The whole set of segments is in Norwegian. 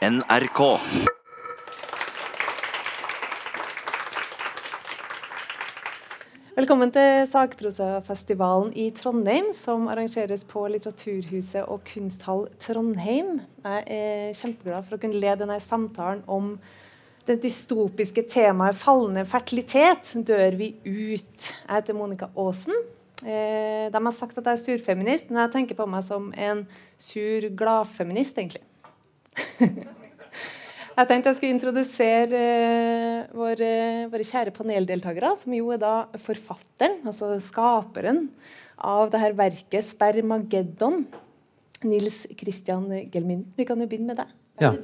NRK. Velkommen til Sakprosafestivalen i Trondheim, som arrangeres på Litteraturhuset og Kunsthall Trondheim. Jeg er kjempeglad for å kunne lede denne samtalen om det dystopiske temaet fallende fertilitet. Dør vi ut? Jeg heter Monica Aasen. Eh, de har sagt at jeg er surfeminist, men jeg tenker på meg som en sur gladfeminist, egentlig. Jeg tenkte jeg skulle introdusere uh, våre, våre, kjære paneldeltakere, som jo er da forfatteren, altså skaperen av det her verket 'Spermageddon'. Nils Christian Gelmin. Vi kan jo begynne med deg. Ja.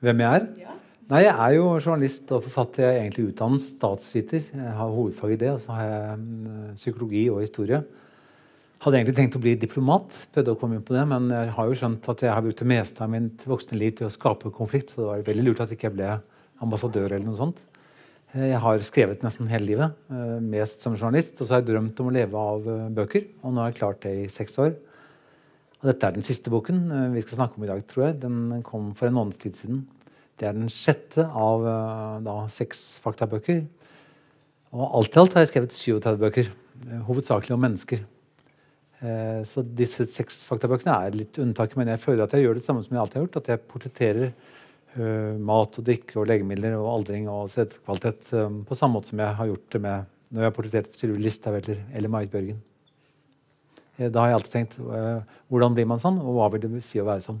Hvem jeg er? Ja. Nei, Jeg er jo journalist og forfatter. Jeg er egentlig utdannet statsviter. Jeg har hovedfag i det. Og så har jeg um, psykologi og historie. Hadde egentlig tenkt å bli diplomat, prøvde å komme inn på det, men jeg har jo skjønt at jeg har brukt det meste av mitt voksne liv til å skape konflikt, så det var veldig lurt at jeg ikke ble ambassadør eller noe sånt. Eh, jeg har skrevet nesten hele livet, eh, mest som journalist, og så har jeg drømt om å leve av eh, bøker, og nå har jeg klart det i seks år. Og dette er den siste boken vi skal snakke om i dag, tror jeg. Den kom for en måneds tid siden. Det er den sjette av da, seks faktabøker. Og alt i alt har jeg skrevet 37 bøker, hovedsakelig om mennesker. Eh, så disse seks faktabøkene er litt unntaket, men jeg føler at jeg gjør det samme som jeg alltid har gjort. At jeg portretterer uh, mat og drikke og legemidler og aldring og sædkvalitet um, på samme måte som jeg har gjort det med når jeg har portrettert Sylvi Listhaug eller, eller Marit Bjørgen. Da har jeg alltid tenkt hvordan blir man sånn, og hva vil det si å være sånn?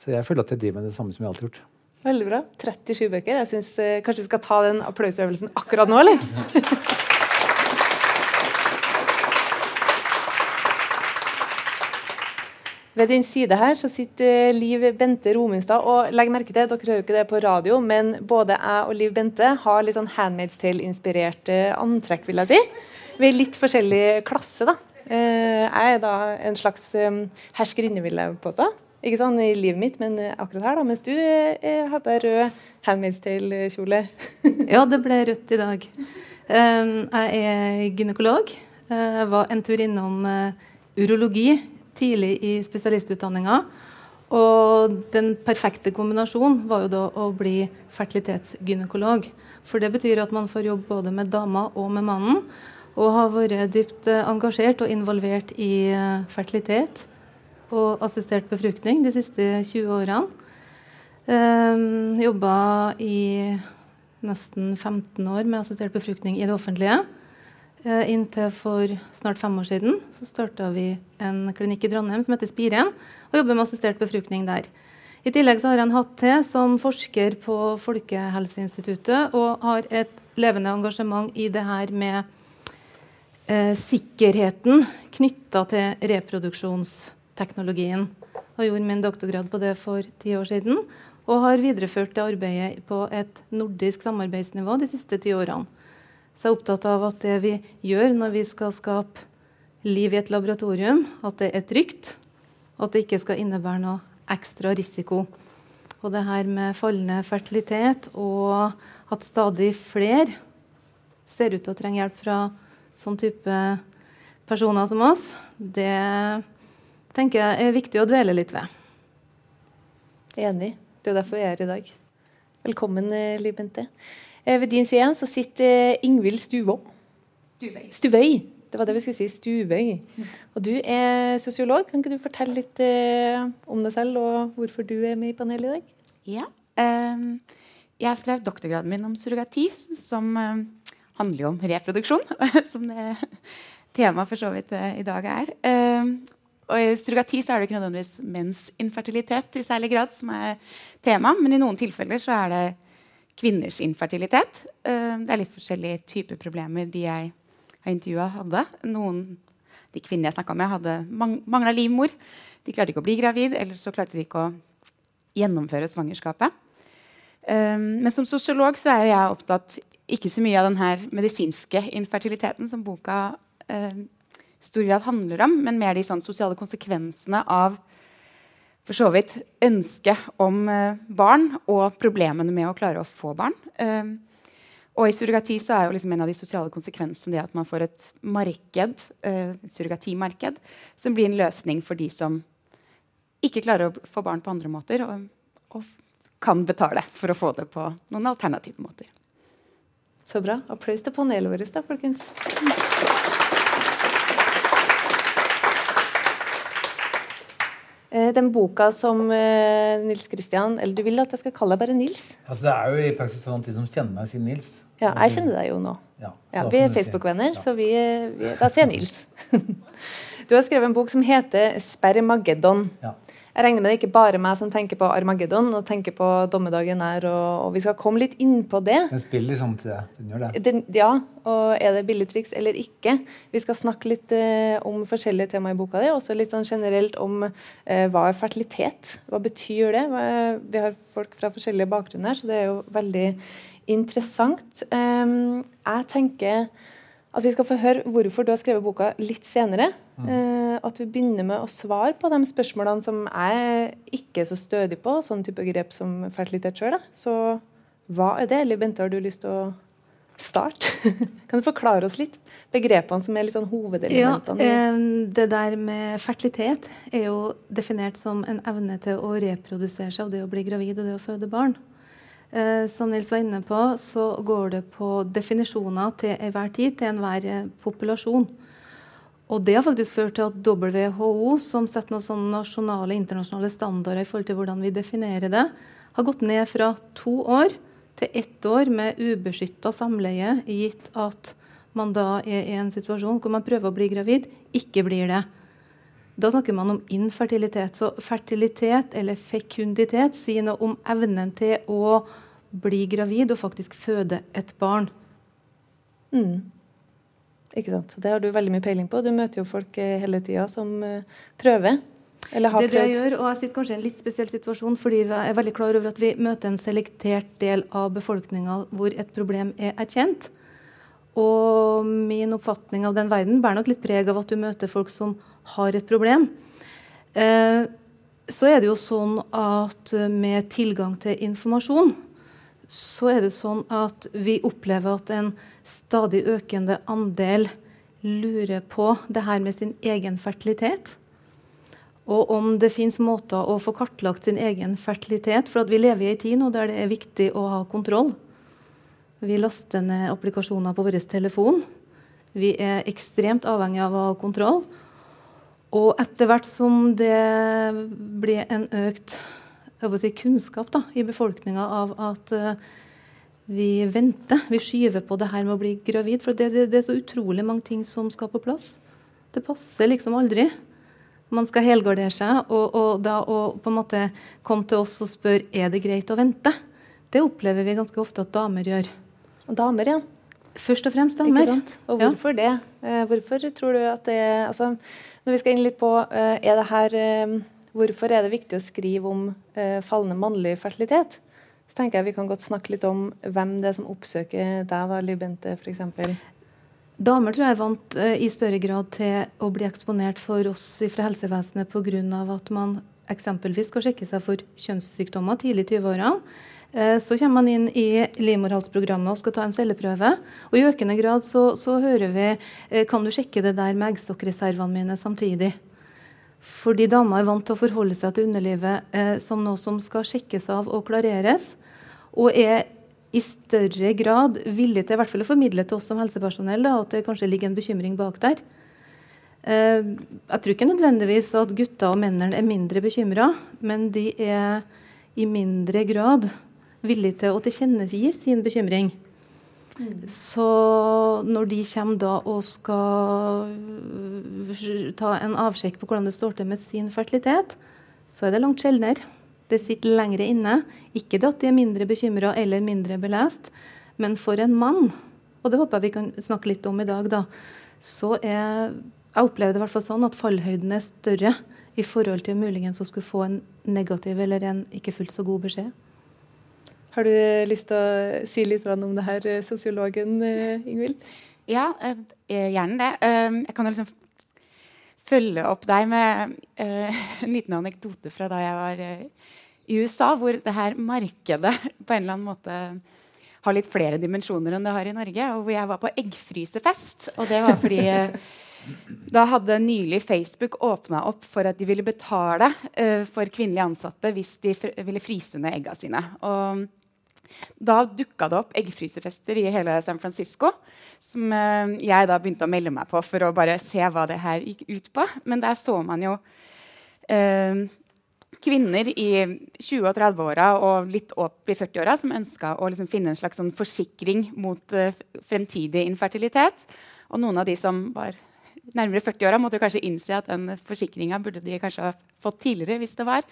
Så jeg føler at jeg driver med det samme som jeg alltid har gjort. Veldig bra. 37 bøker. Jeg synes Kanskje vi skal ta den applausøvelsen akkurat nå, eller? Ved din side her så sitter Liv Bente Romundstad. og legg merke til, Dere hører ikke det på radio, men både jeg og Liv Bente har litt sånn Handmaid's Tale-inspirert antrekk. vil jeg si. Vi er litt forskjellig klasse. da. Eh, jeg er da en slags herskerinne, vil jeg påstå. Ikke sånn i livet mitt, men akkurat her, da. Mens du eh, har på rød Handmaid's Tale-kjole. ja, det ble rødt i dag. Jeg er gynekolog. Jeg var en tur innom eh, urologi tidlig i spesialistutdanninga. Og den perfekte kombinasjonen var jo da å bli fertilitetsgynekolog. For det betyr at man får jobbe både med dama og med mannen. Og har vært dypt eh, engasjert og involvert i eh, fertilitet og assistert befruktning de siste 20 årene. Um, Jobba i nesten 15 år med assistert befruktning i det offentlige. Eh, inntil for snart fem år siden så starta vi en klinikk i Trondheim som heter Spiren, og jobber med assistert befruktning der. I tillegg så har jeg en hatt til som forsker på Folkehelseinstituttet og har et levende engasjement i det her med eh, sikkerheten knytta til reproduksjonsteknologien. Jeg gjorde min doktorgrad på det for ti år siden og har videreført det arbeidet på et nordisk samarbeidsnivå de siste ti årene. Så jeg er opptatt av at det vi gjør når vi skal skape liv i et laboratorium, at det er trygt. At det ikke skal innebære noe ekstra risiko. Og det her med fallende fertilitet og at stadig flere ser ut til å trenge hjelp fra sånn type personer som oss, det tenker jeg er viktig å dvele litt ved. Enig. Det er derfor vi er her i dag. Velkommen, Libente. Liv Bente. Eh, ved din side så sitter Ingvild Stuvå. Stuvøy. Stuvøy. Det var det vi skulle si. Stuvøy. Og du er sosiolog. Kan ikke du fortelle litt eh, om deg selv, og hvorfor du er med i panelet i dag? Ja. Um, jeg skrev doktorgraden min om surrogati, som um, handler jo om reproduksjon. som det temaet for så vidt i dag er. Um, og I surrogati så er det ikke nødvendigvis menns infertilitet i særlig grad som er tema, men i noen tilfeller så er det kvinners infertilitet. Eh, det er litt forskjellige typer problemer de jeg har intervjua, hadde. Noen de kvinnene jeg snakka med, hadde mangla livmor. De klarte ikke å bli gravid, eller så klarte de ikke å gjennomføre svangerskapet. Um, men som sosiolog så er jeg opptatt ikke så mye av den medisinske infertiliteten som boka uh, stor grad handler om, men mer de sånn, sosiale konsekvensene av for så vidt ønsket om uh, barn og problemene med å klare å få barn. Uh, og i surrogati så er jo liksom en av de sosiale konsekvensene det at man får et marked, et surrogatimarked som blir en løsning for de som ikke klarer å få barn på andre måter. Og og kan betale for å få det på noen alternative måter. Så bra. Applaus til panelet vårt, da, folkens. Den boka som eh, Nils Kristian Eller du vil at jeg skal kalle deg bare Nils? Altså, det er jo i praksis sånn at de som kjenner meg, sier Nils. Ja, jeg kjenner deg jo nå. Ja, Ja, vi er Facebook-venner, Ja. så vi, vi, da sier jeg Nils. Du har skrevet en bok som heter 'Spermageddon'. Ja. Jeg regner med det ikke bare meg som tenker på Armageddon og tenker på dommedagen her, og, og vi skal komme litt inn på det. Den spiller liksom til det. Den gjør det. Den, ja, og er det billig triks eller ikke? Vi skal snakke litt eh, om forskjellige tema i boka di, også litt sånn generelt om eh, hva er fertilitet? Hva betyr det? Hva vi har folk fra forskjellige bakgrunner, så det er jo veldig interessant. Um, jeg tenker at vi skal få høre hvorfor du har skrevet boka litt senere. Eh, at vi begynner med å svare på de spørsmålene som jeg ikke er så stødig på, sånn type grep som fertilitet sjøl. Så hva er det? Eller Bente, har du lyst til å starte? kan du forklare oss litt begrepene som er litt sånn Ja, hovedelementene? Ja, eh, Det der med fertilitet er jo definert som en evne til å reprodusere seg, og det å bli gravid og det å føde barn. Eh, som Nils var inne på, så går det på definisjoner til enhver tid, til enhver eh, populasjon. Og det har faktisk ført til at WHO, som setter noen sånne nasjonale internasjonale standarder i forhold til hvordan vi definerer det, har gått ned fra to år til ett år med ubeskytta samleie, gitt at man da er i en situasjon hvor man prøver å bli gravid, ikke blir det. Da snakker man om infertilitet. Så fertilitet eller fekunditet sier noe om evnen til å bli gravid og faktisk føde et barn. Mm. Ikke sant? Det har du veldig mye peiling på. Du møter jo folk eh, hele tida som eh, prøver. Eller har Det er det jeg gjør, og jeg sitter kanskje i en litt spesiell situasjon fordi jeg er veldig klar over at vi møter en selektert del av befolkninga hvor et problem er erkjent. Og min oppfatning av den verden bærer nok litt preg av at du møter folk som har et problem. Eh, så er det jo sånn at eh, med tilgang til informasjon, så er det sånn at vi opplever at en stadig økende andel lurer på det her med sin egen fertilitet. Og om det fins måter å få kartlagt sin egen fertilitet. For vi lever i en tid nå der det er viktig å ha kontroll. Vi laster ned applikasjoner på vår telefon. Vi er ekstremt avhengig av å ha kontroll. Og etter hvert som det blir en økt si, kunnskap da, i befolkninga av at eh, vi venter, vi skyver på det her med å bli gravid. For det, det, det er så utrolig mange ting som skal på plass. Det passer liksom aldri. Man skal helgardere seg, og, og da å på en måte komme til oss og spørre er det greit å vente. Det opplever vi ganske ofte at damer gjør. Og damer, ja. Først og fremst damer. Og Ja. hvorfor det? Eh, hvorfor tror du at det altså, Når vi skal inn litt på eh, er det her, eh, Hvorfor er det viktig å skrive om fallende mannlig fertilitet? Så tenker jeg Vi kan godt snakke litt om hvem det er som oppsøker deg, da, Liv Bente f.eks. Damer tror jeg er vant i større grad til å bli eksponert for oss fra helsevesenet pga. at man eksempelvis skal sjekke seg for kjønnssykdommer tidlig i 20-årene. Eh, Så kommer man inn i livmorhalsprogrammet og skal ta en celleprøve. Og I økende grad så, så hører vi eh, kan du sjekke det der med eggstokkreservene mine samtidig. Fordi damer er vant til å forholde seg til underlivet eh, som noe som skal sjekkes av og klareres. Og er i større grad villig til i hvert fall å formidle til oss som helsepersonell da, at det kanskje ligger en bekymring bak der. Eh, jeg tror ikke nødvendigvis at gutter og mennene er mindre bekymra, men de er i mindre grad villige til å tilkjennegi sin bekymring. Så når de kommer da og skal ta en avsjekk på hvordan det står til med sin fertilitet, så er det langt sjeldnere. Det sitter lengre inne. Ikke det at de er mindre bekymra eller mindre belest, men for en mann, og det håper jeg vi kan snakke litt om i dag, da, så er Jeg opplever det i hvert fall sånn at fallhøyden er større i forhold til muligens å skulle få en negativ eller en ikke fullt så god beskjed. Har du lyst til å si litt om det her, eh, sosiologen eh, Ingvild? Ja, eh, gjerne det. Jeg kan liksom følge opp deg med en liten anekdote fra da jeg var i USA, hvor det her markedet på en eller annen måte har litt flere dimensjoner enn det har i Norge. Og hvor jeg var på eggfrysefest. Og det var fordi da hadde nylig Facebook åpna opp for at de ville betale uh, for kvinnelige ansatte hvis de ville fryse ned egga sine. Og da dukka det opp eggfrysefester i hele San Francisco. Som uh, jeg da begynte å melde meg på for å bare se hva det her gikk ut på. Men der så man jo eh, kvinner i 20- og 30-åra og litt opp i 40-åra som ønska å liksom finne en slags sånn forsikring mot eh, fremtidig infertilitet. Og noen av de som var nærmere 40-åra, måtte kanskje innse at den forsikringa burde de kanskje ha fått tidligere. hvis det var.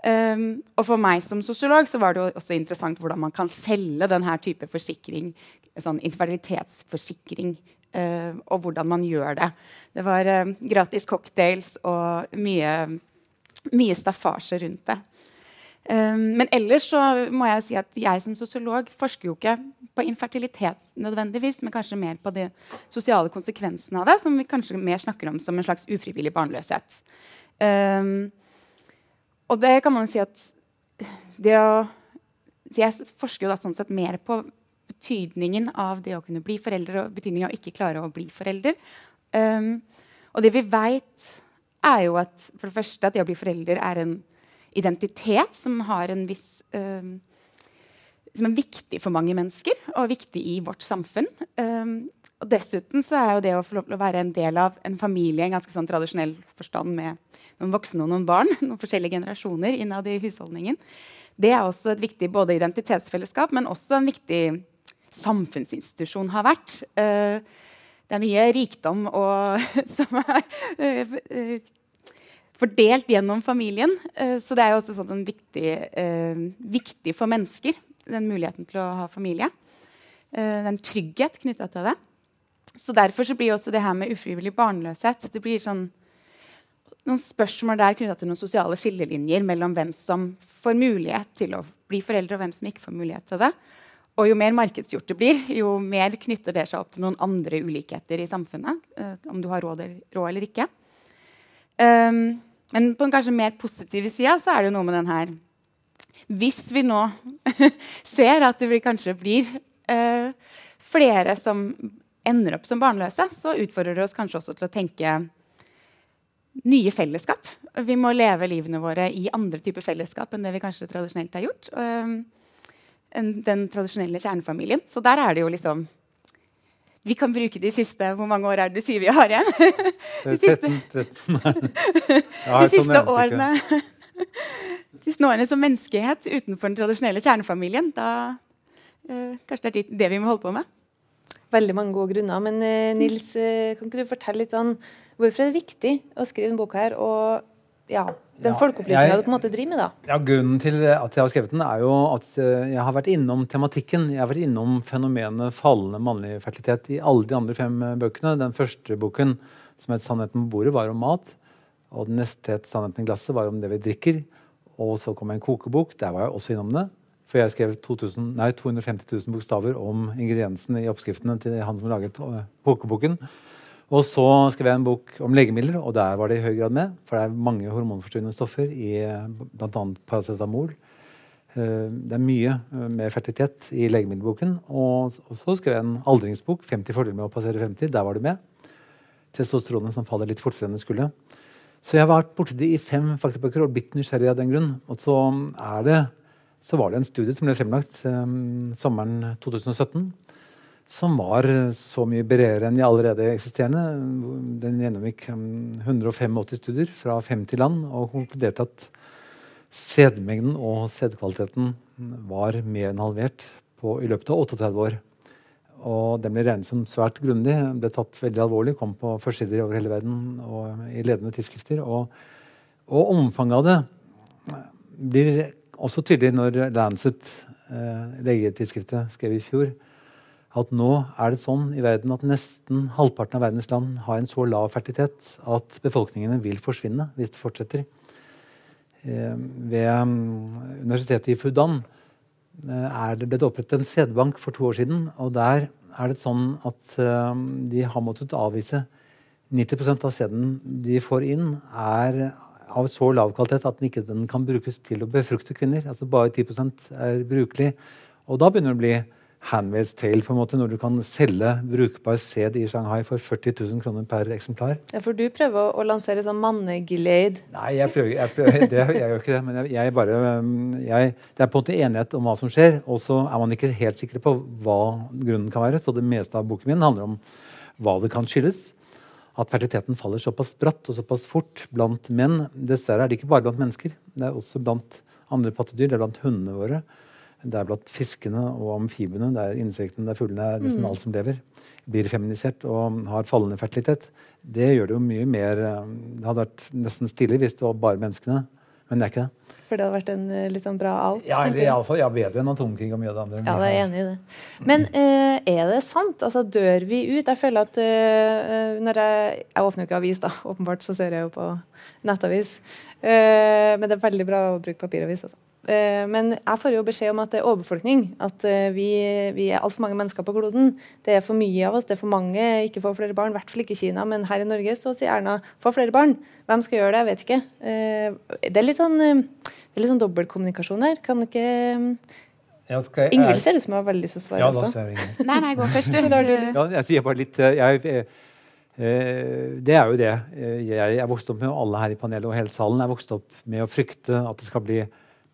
Um, og for meg som sosiolog så var det også interessant hvordan man kan selge denne type forsikring, sånn infertilitetsforsikring, uh, og hvordan man gjør det. Det var uh, gratis cocktails og mye mye staffasje rundt det. Um, men ellers så må jeg si at jeg som sosiolog forsker jo ikke på infertilitet nødvendigvis, men kanskje mer på de sosiale konsekvensene av det, som vi kanskje mer snakker om som en slags ufrivillig barnløshet. Um, og det kan man si at det å så Jeg forsker jo da sånn sett mer på betydningen av det å kunne bli forelder og betydningen av ikke klare å bli forelder. Um, og det vi veit er jo at for det første at det å bli forelder er en identitet som har en viss um, som er viktig for mange mennesker og viktig i vårt samfunn. Um, og dessuten så er jo det å få lov til å være en del av en familie en ganske sånn tradisjonell forstand med noen voksne og noen barn, noen forskjellige generasjoner innad i husholdningen, det er også et viktig både identitetsfellesskap, men også en viktig samfunnsinstitusjon har vært. Uh, det er mye rikdom og, som er uh, fordelt gjennom familien. Uh, så det er jo også sånn viktig, viktig, for mennesker, den muligheten til å ha familie. det er en trygghet knytta til det. Så Derfor så blir også det her med ufrivillig barnløshet det blir sånn, noen spørsmål der knytta til noen sosiale skillelinjer mellom hvem som får mulighet til å bli foreldre, og hvem som ikke får mulighet til det. Og jo mer markedsgjort det blir, jo mer knytter det seg opp til noen andre ulikheter i samfunnet. Uh, om du har råd råd eller ikke. Um, men på den kanskje mer positive sida så er det noe med den her Hvis vi nå ser at det kanskje blir uh, flere som ender opp som barnløse, så utfordrer det oss kanskje også til å tenke nye fellesskap. Vi må leve livene våre i andre typer fellesskap enn det vi kanskje tradisjonelt har gjort. Den tradisjonelle kjernefamilien. Så der er det jo liksom Vi kan bruke de siste Hvor mange år er det du sier vi har igjen? de siste, 13, 13. de siste årene De siste årene som menneskehet utenfor den tradisjonelle kjernefamilien. Da uh, Kanskje det er det vi må holde på med? Veldig mange gode grunner. Men uh, Nils, uh, kan ikke du fortelle litt sånn Hvorfor er det viktig å skrive denne boka her? Og ja, den ja, folkeopplysninga du på en måte driver med? da? Ja, Grunnen til at jeg har skrevet den, er jo at eh, jeg har vært innom tematikken. Jeg har vært innom fenomenet fallende mannlig fertilitet i alle de andre fem eh, bøkene. Den første boken, som het 'Sannheten på bordet', var om mat. Og den neste het 'Sannheten i glasset', var om det vi drikker. Og så kom en kokebok. Der var jeg også innom det. For jeg skrev 2000, nei, 250 000 bokstaver om ingrediensene i oppskriftene til han som laget eh, kokeboken. Og så skrev jeg en bok om legemidler, og der var det i høy grad med. For det er mange hormonforstyrrende stoffer i bl.a. paracetamol. Eh, det er mye med fertilitet i legemiddelboken. Og så skrev jeg en aldringsbok, 50 fordeler med å passere 50. Der var det med. Testosteronet som faller litt fortere enn det skulle. Så jeg har vært borti det i fem faktabøker og blitt nysgjerrig av den grunn. Og så, er det, så var det en studie som ble fremlagt um, sommeren 2017 som var så mye bredere enn de allerede eksisterende. Den gjennomgikk 185 um, studier fra 50 land og konkluderte at sædmengden og sædkvaliteten var mer enn halvert på, i løpet av 38 år. Og den ble regnet som svært grundig, ble tatt veldig alvorlig, kom på førstesider over hele verden og i ledende tidsskrifter. Og, og omfanget av det blir også tydelig når Lancet, eh, legetidsskriftet, skrev i fjor at nå er det sånn i verden at nesten halvparten av verdens land har en så lav fertilitet at befolkningene vil forsvinne hvis det fortsetter. Eh, ved mm, universitetet i Fudan eh, er det blitt opprettet en sædbank for to år siden. og Der er det sånn at eh, de har måttet avvise 90% av sæden de får inn, er av så lav kvalitet at den ikke kan brukes til å befrukte kvinner. Altså Bare 10 er brukelig. Og da begynner det å bli Handmaid's Tale på en måte, når du kan selge brukbar sæd i Shanghai for 40 000 kroner per eksemplar. Ja, For du prøver å, lansere sånn manneglade? Nei, jeg, prøver, jeg, prøver, det, jeg gjør ikke det. Men jeg, jeg bare, jeg, det er på en måte enighet om hva som skjer, og så er man ikke helt sikre på hva grunnen kan være. Så det meste av boken min handler om hva det kan skyldes. At fertiliteten faller såpass bratt og såpass fort blant menn. Dessverre er det ikke bare blant mennesker. Det er også blant andre pattedyr. Det er blant hundene våre. Det er blant fiskene og amfibiene, det er insektene, det er fuglene, det er nesten Mm. alt som lever. Blir feminisert og har fallende fertilitet. Det gjør det jo mye mer eh, Det hadde vært nesten stille hvis det var bare menneskene, men det er ikke det. For det hadde vært en eh, litt sånn bra alt? Ja, eller jeg. iallfall ja, bedre enn atomkrig og mye av det andre. Ja, det er jeg enig i det. Men uh, er det sant? Altså, Dør vi ut? Jeg føler at uh, når jeg Jeg åpner jo ikke avis, da. Åpenbart så ser jeg jo på nettavis. Uh, men det er veldig bra å bruke papiravis. Altså. Eh, men jeg får jo beskjed om at det er overbefolkning. At eh, vi, vi er altfor mange mennesker på kloden. Det er for mye av oss, det er for mange. Ikke få flere barn. I hvert fall ikke i Kina. Men her i Norge så sier Erna få flere barn. Hvem skal gjøre det? Jeg vet ikke. Eh, det er litt sånn, det er litt sånn dobbeltkommunikasjon her. Kan ikke Ja, skal jeg- Ingvild ser ut som hun har veldig lyst til å svare Ja, også. Nei, nei, gå først, du. Ja, jeg sier bare litt jeg, Det er jo det. Jeg er vokst opp med, og alle her i panelet og hele salen er vokst opp med å frykte at det skal bli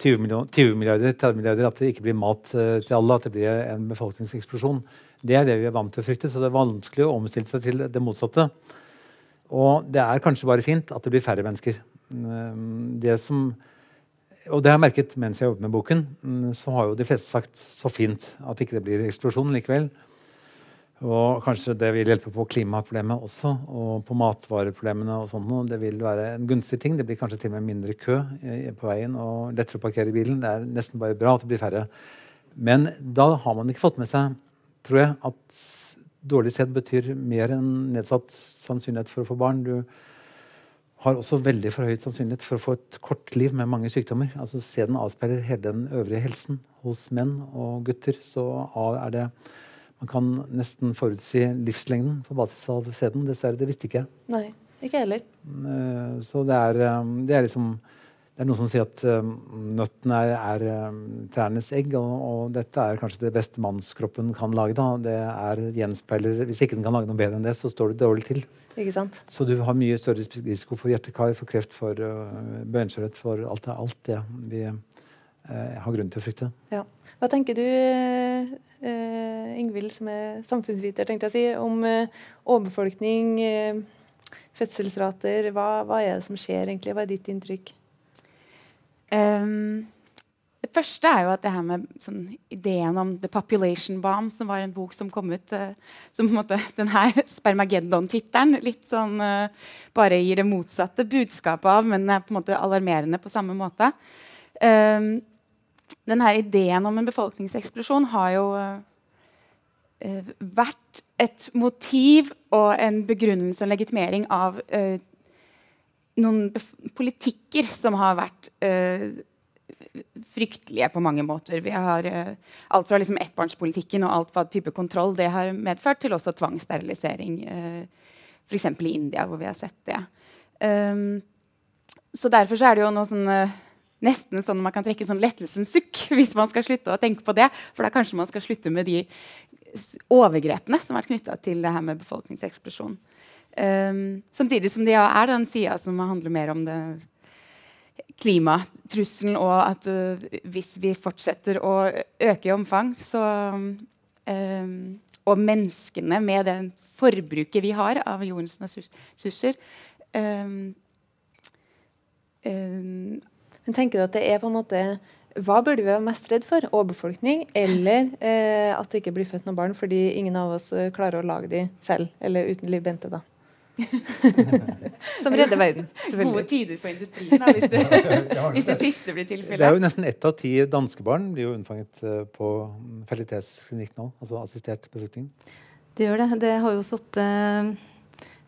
20, million, 20 milliarder, 30 milliarder, at det ikke blir mat eh, til alle, at det blir en befolkningseksplosjon. Det er det vi er vant til å frykte, så det er vanskelig å omstille seg til det motsatte. Og det er kanskje bare fint at det blir færre mennesker. Mm, Det som og det har jeg merket mens jeg jobbet med boken. mm, Så har jo de fleste sagt så fint at ikke det blir eksplosjon likevel. Og kanskje det vil hjelpe på klimaproblemet også, og på matvareproblemene. og sånt. Det vil være en gunstig ting. Det blir kanskje til og med mindre kø eh, på veien og lettere å parkere bilen. Det er nesten bare bra at det blir færre. Men da har man ikke fått med seg, tror jeg, at dårlig sett betyr mer enn nedsatt sannsynlighet for å få barn. Du har også veldig forhøyet sannsynlighet for å få et kort liv med mange sykdommer. Altså Sæden avspeiler hele den øvrige helsen hos menn og gutter. Så er det Man kan nesten forutsi livslengden på basis av sæden. Dessverre, det visste ikke jeg. Nei, ikke heller. Eh, Så det er, eh, det er liksom det er noen som sier at um, nøttene er, er trærnes egg, og, og dette er kanskje det beste mannskroppen kan lage. da. Det er gjenspeiler, Hvis ikke den kan lage noe bedre enn det, så står det dårlig til. Ikke sant? Så du har mye større risiko for hjertekar, for kreft, for uh, beinskjørhet, for alt det, alt det vi uh, har grunn til å frykte. Ja. Hva tenker du, eh, Ingvild, som er samfunnsviter, tenkte jeg å si, om eh, overbefolkning, eh, fødselsrater? Hva, hva er det som skjer egentlig? Hva er ditt inntrykk? Um, det første er jo at det her med sånn, ideen om The Population Bomb, som var en bok som kom ut uh, som på en måte den her Spermageddon-tittelen litt sånn uh, bare gir det motsatte budskapet av, men er på en måte alarmerende på samme måte. Um, den her ideen om en befolkningseksplosjon har jo uh, vært et motiv og en begrunnelse og en legitimering av uh, noen politikker som har vært uh, fryktelige på mange måter. Vi har alt fra liksom ettbarnspolitikken og alt hva type kontroll det har medført, til også tvangssterilisering. Uh, F.eks. i India, hvor vi har sett det. Um, så derfor så er det jo noe sånn nesten sånn man kan trekke en sånn lettelsens sukk hvis man skal slutte å tenke på det. For da kanskje man skal slutte med de overgrepene som har vært knytta til det her med befolkningseksplosjon. Um, samtidig som det er den sida som handler mer om det klimatrusselen, og at uh, hvis vi fortsetter å øke i omfang, så um, Og menneskene med det forbruket vi har av jordens ressurser um, Men tenker du at det er på en måte Hva burde vi være mest redd for? Overbefolkning eller eh, at det ikke blir født noen barn fordi ingen av oss eh, klarer å lage de selv? Eller uten Liv Bente, da. Som redder verden, Gode tider for industrien, da, hvis det, hvis det siste blir tilfellet. Det er jo nesten ett av ti danske barn blir jo unnfanget uh, på fertilitetsklinikk nå. Altså assistert befruktning. Det gjør det. Det har jo sittet eh,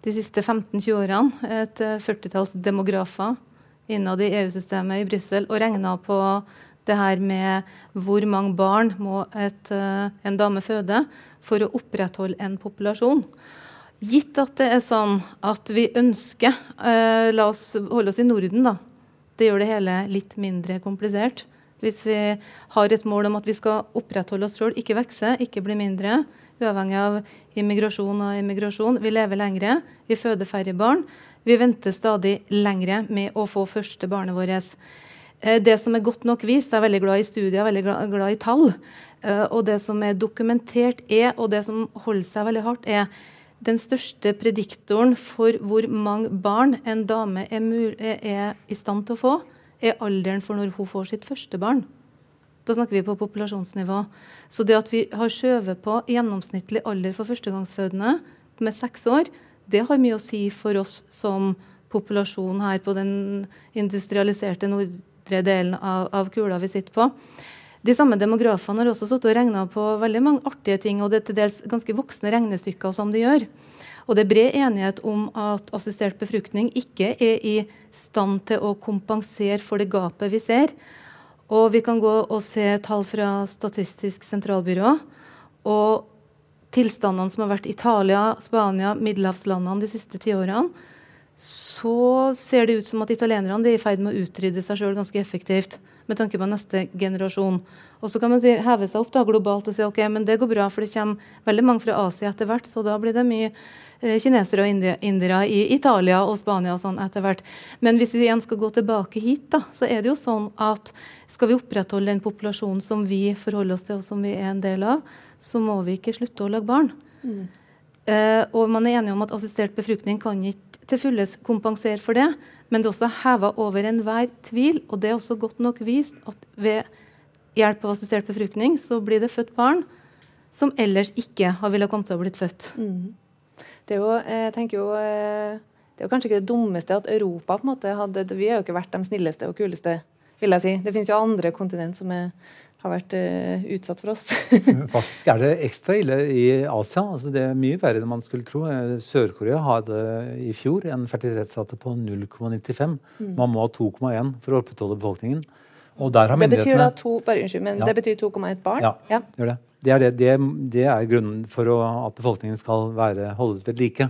de siste 15-20 årene et eh, førtitalls demografer innad i EU-systemet i Brussel og regna på det her med hvor mange barn må et, eh, en dame føde for å opprettholde en populasjon. Gitt at det er sånn at vi ønsker eh, La oss holde oss i Norden, da. Det gjør det hele litt mindre komplisert. Hvis vi har et mål om at vi skal opprettholde oss sjøl, ikke vokse, ikke bli mindre, uavhengig av immigrasjon og immigrasjon. Vi lever lengre, vi føder færre barn. Vi venter stadig lengre med å få første barnet vårt. Eh, det som er godt nok vist, jeg er veldig glad i studier, veldig glad, i tall. Eh, og det som er dokumentert er, og det som holder seg veldig hardt, er den største prediktoren for hvor mange barn en dame er, er, i stand til å få, er alderen for når hun får sitt første barn. Da snakker vi på populasjonsnivå. Så det at vi har skjøvet på gjennomsnittlig alder for førstegangsfødende med seks år, det har mye å si for oss som populasjon her på den industrialiserte nordre delen av, av kula vi sitter på. De samme demografene har også stått og regna på veldig mange artige ting, og det er til dels ganske voksne regnestykker som de gjør. Og det er bred enighet om at assistert befruktning ikke er i stand til å kompensere for det gapet vi ser. Og vi kan gå og se tall fra Statistisk sentralbyrå. Og tilstandene som har vært Italia, Spania, middelhavslandene de siste ti årene, så ser det ut som at italienerne er i ferd med å utrydde seg sjøl ganske effektivt med tanke på neste generasjon. Og så kan man si, heve seg opp da globalt og si ok, men det går bra, for det kommer veldig mange fra Asia etter hvert, så da blir det mye eh, kinesere og indere i Italia og Spania og sånn etter hvert. Men hvis vi igjen skal gå tilbake hit, da, så er det jo sånn at skal vi opprettholde den populasjonen som vi forholder oss til, og som vi er en del av, så må vi ikke slutte å lage barn. Mm. Eh, og man er enige om at assistert befruktning kan ikke til fulle kompensere for det. Men det er også heva over enhver tvil, og det er også godt nok vist at ved hjelp av assistert befruktning så blir det født barn som ellers ikke har ville kommet til å blitt født. Mm. Det er jo, jeg tenker jo, eh, det er jo kanskje ikke det dummeste at Europa på en måte hadde Vi har jo ikke vært de snilleste og kuleste, vil jeg si. Det finnes jo andre kontinent som er har vært uh, utsatt for oss. Faktisk er det ekstra ille i Asia. Altså, det er mye verre enn man skulle tro. Eh, Sør-Korea hadde i fjor en fertilitetsrate på 0,95. Mm. Man må ha 2,1 for å opprettholde befolkningen. Og der har det betyr da to, bare unnskyld, men ja. det betyr 2,1 barn? Ja, ja. gjør det. Det er, det, det, det er grunnen for å, at befolkningen skal være, holdes ved like.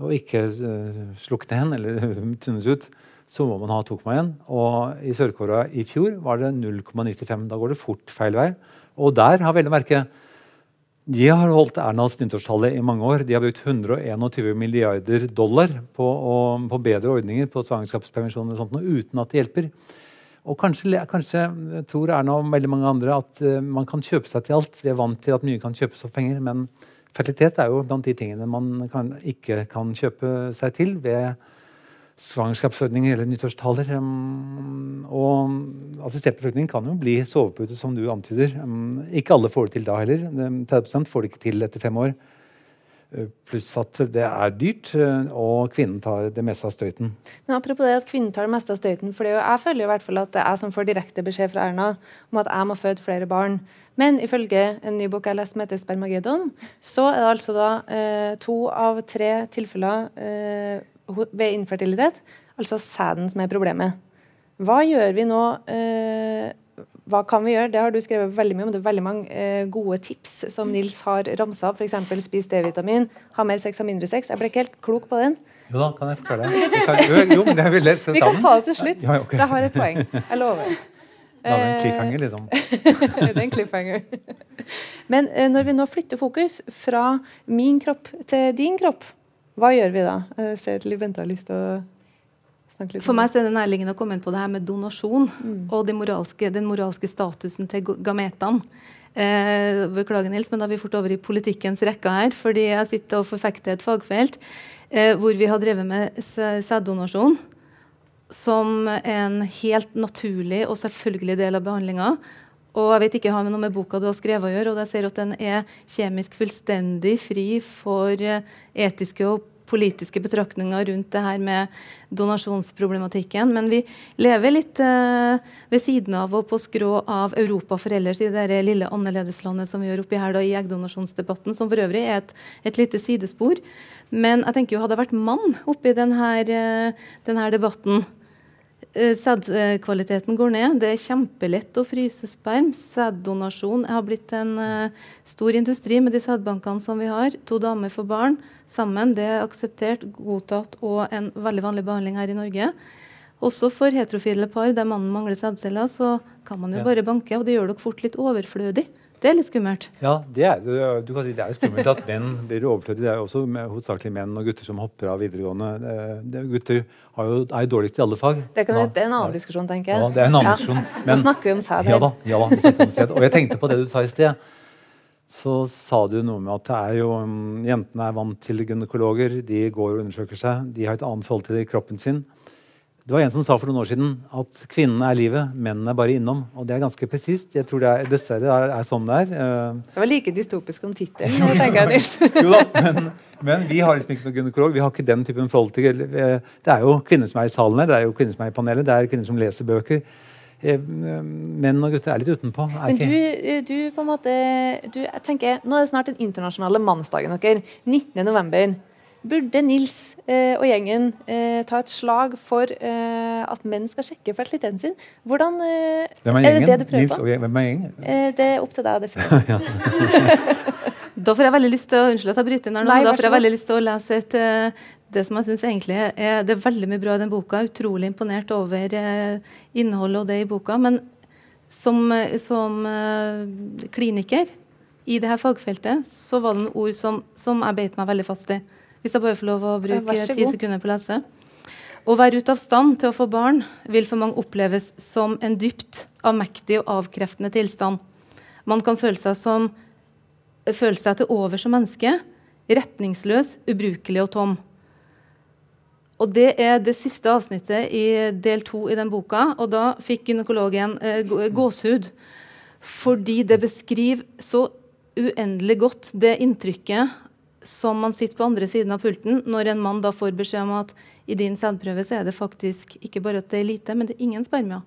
Og ikke uh, slukne hen eller tynnes ut så må man ha 2,1. Og i Sør-Korea i fjor var det 0,95. Da går det fort feil vei. Og der har veldig merke de har holdt Ernas nyttårstallet i mange år. De har brukt 121 milliarder dollar på, å, på bedre ordninger på svangerskapspermisjon og sånt, uten at det hjelper. Og kanskje, kanskje, tror Erna og veldig mange andre at uh, man kan kjøpe seg til alt. Vi er vant til at mye kan kjøpes for penger, men fertilitet er jo blant de tingene man kan, ikke kan kjøpe seg til ved svangerskapsordninger eller nyttårstaler. Um, og assistert befruktning kan jo bli sovepute, som du antyder. Um, ikke alle får det til da heller. 30 får det ikke til etter fem år. Uh, pluss at det er dyrt, uh, og kvinnen tar det meste av støyten. Men Apropos det at kvinnen tar det meste av støyten. for Jeg føler i hvert fall at det er jeg som får direkte beskjed fra Erna om at jeg må føde flere barn. Men ifølge en ny bok jeg har lest som heter 'Spermageddon', så er det altså da eh, to av tre tilfeller eh, ved infertilitet, altså sæden som er problemet. Hva gjør vi nå? Eh, hva kan vi gjøre? Det har du skrevet veldig mye om. Det er veldig mange eh, gode tips som Nils har ramsa opp. F.eks. spis D-vitamin, ha mer sex, ha mindre sex. Jeg ble ikke helt klok på den. Jo da, kan jeg forklare det? Kan, jo, men det er lett. Vi kan ta det til slutt. Ja, okay. Jeg har et poeng. Jeg lover. Da er det en cliffhanger, liksom. det er en cliffhanger. Men eh, når vi nå flytter fokus fra min kropp til din kropp, hva gjør vi da? Jeg ser til Bente har lyst til å snakke litt For meg er det nærliggende å komme inn på det her med donasjon mm. og moralske, den moralske statusen til gametene. Eh, beklager, Nils, men da er vi fort over i politikkens rekke her. Fordi jeg sitter og forfekter et fagfelt eh, hvor vi har drevet med sæddonasjon som en helt naturlig og selvfølgelig del av behandlinga. Og jeg vet ikke jeg har noe med boka du har skrevet å gjøre, og jeg ser at den er kjemisk fullstendig fri for eh, etiske og politiske betraktninger rundt det her med donasjonsproblematikken. Men vi lever litt eh, ved siden av og på skrå av Europa for ellers i det lille annerledeslandet som vi gjør oppi her da, i eggdonasjonsdebatten, som for øvrig er et, et lite sidespor. Men jeg tenker jo hadde jeg vært mann oppi denne, eh, denne debatten, sædkvaliteten går ned. Det er kjempelett å fryse sperm. Sæddonasjon har blitt en uh, stor industri med de sædbankene som vi har. To damer for barn sammen. Det er akseptert, godtatt og en veldig vanlig behandling her i Norge. Også for heterofile par der mannen mangler sædceller, så kan man jo Ja. bare banke, og det gjør dere fort litt overflødig. Det er litt skummelt. Ja, det er, du, kan si det er jo skummelt at menn blir overflødige. Det er jo også med, hovedsakelig menn og gutter som hopper av videregående. Det, gutter har jo, er jo dårligst i alle fag. Det, kan, det er en annen diskusjon, tenker jeg. Ja, det er en annen Ja. diskusjon. Nå snakker vi om sæd ja da, ja da, vi snakker om sæd. Og jeg tenkte på det du sa i sted. Så sa du noe med at det er jo, jentene er vant til gynekologer. De går og undersøker seg. De har et annet forhold til kroppen sin. Det var en som sa for noen år siden at kvinnene er livet, mennene er bare innom. Og det er ganske presist. Jeg tror det er, dessverre er, er sånn det er. Eh, Det var like dystopisk som tittelen, tenker jeg. Nils. men, men vi har liksom ikke noen gynekolog. Vi har ikke den typen forhold til eh, Det er jo kvinner som er i salen her, det er jo kvinner som er i panelet, det er kvinner som leser bøker. Eh, Menn og gutter er litt utenpå. Er Men du, du på en måte du, jeg tenker, Nå er det snart den internasjonale mannsdagen deres. 19. Burde Nils eh, og gjengen eh, ta et slag for eh, at menn skal sjekke fertiliteten sin? Hvordan eh, Hvem er er det det du prøver Nils på? og gjengen. Hvem er gjengen? Eh, det er opp til deg å definere. Da får jeg veldig lyst til å Unnskyld at jeg bryter inn her nå. Nei, da får jeg veldig lyst til å lese et eh, det som jeg synes egentlig er, Det er veldig mye bra i den boka. Utrolig imponert over innholdet og det i boka. Men som, som kliniker i det her fagfeltet så var det noen ord som, som jeg beit meg veldig fast i. Hvis jeg bare får lov å bruke ti sekunder på å lese. Å være ute av stand til å få barn vil for mange oppleves som en dypt avmektig og avkreftende tilstand. Man kan føle seg som føle seg til over som menneske, retningsløs, ubrukelig og tom. Og Det er det siste avsnittet i del to i den boka. Og da fikk gynekologen eh, gåsehud. Fordi det beskriver så uendelig godt det inntrykket som man sitter på andre siden av pulten når en mann da får beskjed om at i din sædprøve så er det faktisk ikke bare at det er lite, men det er ingen spermier.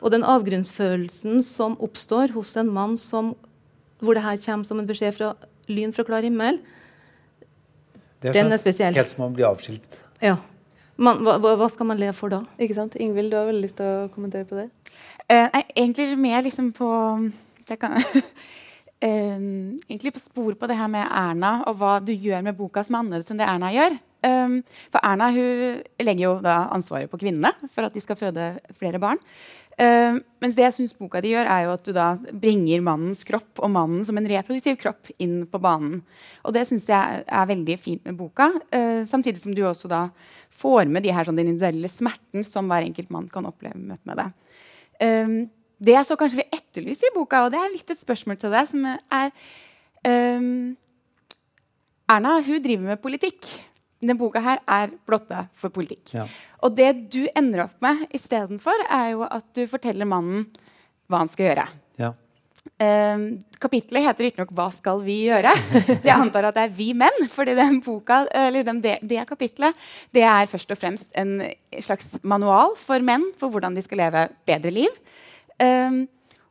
Og den avgrunnsfølelsen som oppstår hos en mann som, hvor det her kommer som en beskjed fra lyn fra klar himmel, er den sånn er spesiell. Helt som man blir avskilt. Ja. Man, hva, hva skal man le for da? Ikke sant? Ingvild, du har veldig lyst til å kommentere på det? Uh, nei, egentlig mer liksom på Hvis jeg kan eh, Egentlig på spor på det her med Erna og hva du gjør med boka som er annerledes enn det Erna gjør. Um, for Erna hun legger jo da ansvaret på kvinnene for at de skal føde flere barn. Um, mens det jeg syns boka di gjør, er jo at du da bringer mannens kropp og mannen som en reproduktiv kropp inn på banen. Og det syns jeg er veldig fint med boka. Uh, samtidig som du også da får med de her sånn, den individuelle smerten som hver enkelt mann kan oppleve møte med det. Um, det jeg så kanskje vil etterlyse i boka, og det er litt et spørsmål til deg, som er um, Erna hun driver med politikk. Denne boka her er blotta for politikk. Ja. Og det du ender opp med istedenfor, er jo at du forteller mannen hva han skal gjøre. Ja. Um, kapitlet heter riktignok 'Hva skal vi gjøre?' Så jeg antar at det er vi menn. fordi den boka, eller den, det, det kapitlet det er først og fremst en slags manual for menn for hvordan de skal leve bedre liv. Um,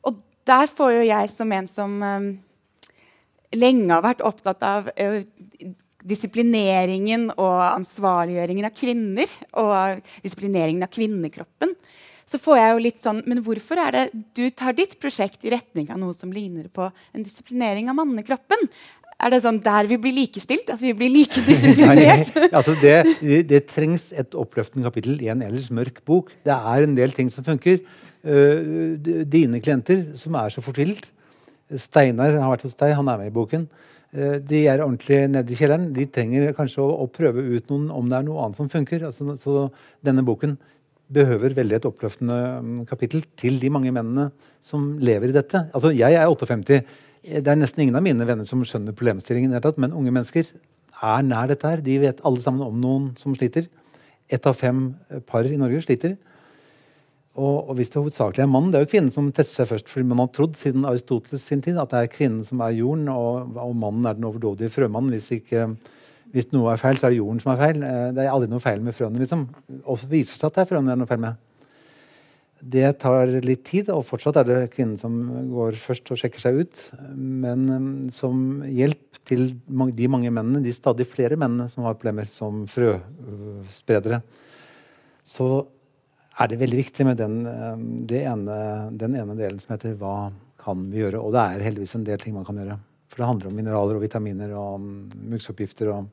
og der får jo jeg som en som um, lenge har vært opptatt av uh, disiplineringen og ansvarliggjøringen av kvinner og disiplineringen av kvinnekroppen, så får jeg jo litt sånn Men hvorfor er det du tar ditt prosjekt i retning av noe som ligner på en disiplinering av mannekroppen? Er det sånn der vi blir likestilt? At vi blir like disiplinert? Nei, altså det, det, det trengs et oppløftende kapittel i en ellers mørk bok. Det er en del ting som funker. Uh, dine klienter som er så fortvilt Steinar har vært hos deg, han er med i boken. Uh, de er ordentlig nede i kjelleren. De trenger kanskje å, å prøve ut noen, om det er noe annet som funker. Altså, så denne boken behøver veldig et oppløftende mm, kapittel til de mange mennene som lever i dette. Altså, jeg er 58. Det er nesten ingen av mine venner som skjønner problemstillingen. Men unge mennesker er nær dette her. De vet alle sammen om noen som sliter. Ett av fem eh, par i Norge sliter. Og, og hvis det hovedsakelig er mannen, det er jo kvinnen som tester seg først. fordi man har trodd siden Aristoteles sin tid at det er kvinnen som er jorden, og, og mannen er den overdådige frømannen. Hvis, ikke, hvis noe er feil, så er det jorden som er feil. Eh, Det er aldri noe feil med frøene. liksom. Og så viser det seg at det er frøene det er noe feil med. Det tar litt tid, og fortsatt er det kvinnen som går først og sjekker seg ut. Men um, som hjelp til de mange mennene, de stadig flere mennene som har problemer som frøspredere, så er det veldig viktig med den, det ene, den ene delen som heter 'hva kan vi gjøre?' Og det er heldigvis en del ting man kan gjøre. For det handler om mineraler og vitaminer og um, muggsoppgifter og,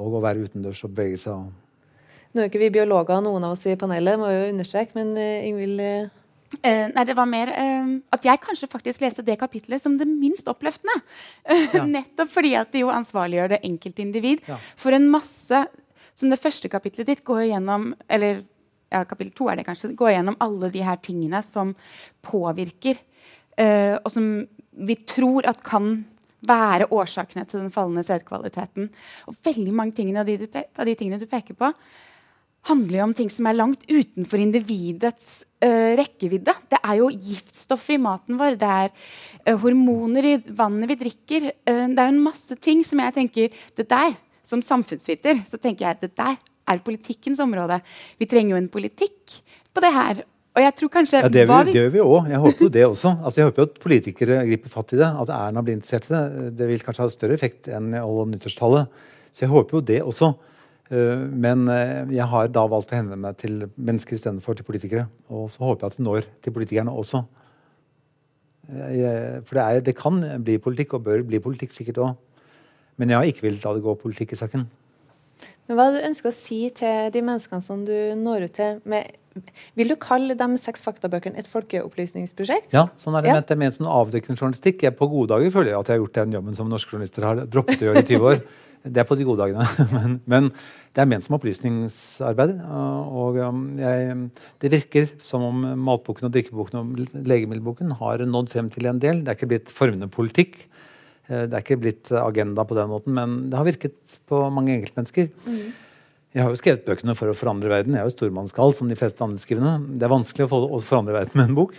og å være utendørs og bevege seg. og Nå er ikke vi biologer, noen av oss i panelet, må jo understreke, men uh, Ingvild uh... Eh, nei, det var mer eh, at jeg kanskje faktisk leste det kapitlet som det minst oppløftende. Ja. Nettopp fordi at det jo ansvarliggjør det enkelte individ ja. for en masse Som det første kapitlet ditt går gjennom Eller ja, kapittel to er det kanskje, går gjennom alle de her tingene som påvirker, uh, og som vi tror at kan være årsakene til den fallende sædkvaliteten. Og veldig mange av, de av, de tingene du peker på, handler jo om ting som er langt utenfor individets uh, rekkevidde. Det er jo giftstoffer i maten vår, det er uh, hormoner i vannet vi drikker. Det er jo en masse ting som jeg tenker det der, Som samfunnsviter så tenker jeg at det der er politikkens område. Vi trenger jo en politikk på det her. Og jeg tror kanskje... Ja, det, gjør vi òg. Jeg håper jo det også. Altså, jeg håper jo at politikere griper fatt i det. At Erna blir interessert i det. Det vil kanskje ha større effekt enn alle nyttårstallet. Så jeg håper jo det også. Eh, men eh, jeg har da valgt å henvende meg til mennesker istedenfor til politikere. Og så håper jeg at det når til politikerne også. Eh, for det, er, det kan bli politikk, og bør bli politikk sikkert òg. Men jeg har ikke villet la det gå politikk i saken. Men Hva er det du ønsker å si til de menneskene som du når ut til? Med, vil du kalle de seks faktabøkene et folkeopplysningsprosjekt? Ja, sånn er det ja. ment. Det er ment som en avdekkende journalistikk. Jeg, på gode dager føler jeg at jeg har gjort den jobben som norske journalister har droppet å gjøre i 20 år. Det er på de gode dagene. Men, men det er ment som opplysningsarbeid. Og um, jeg, det virker som om matboken og drikkeboken og legemiddelboken har nådd frem til en del. Det er ikke blitt formende politikk. Eh, det er ikke blitt agenda på den måten, men det har virket på mange enkeltmennesker. Mm. Jeg har jo skrevet bøkene for å forandre verden. Jeg er jo stormannsgal, som de fleste andre skrivende. Det er vanskelig å, forandre verden med en bok.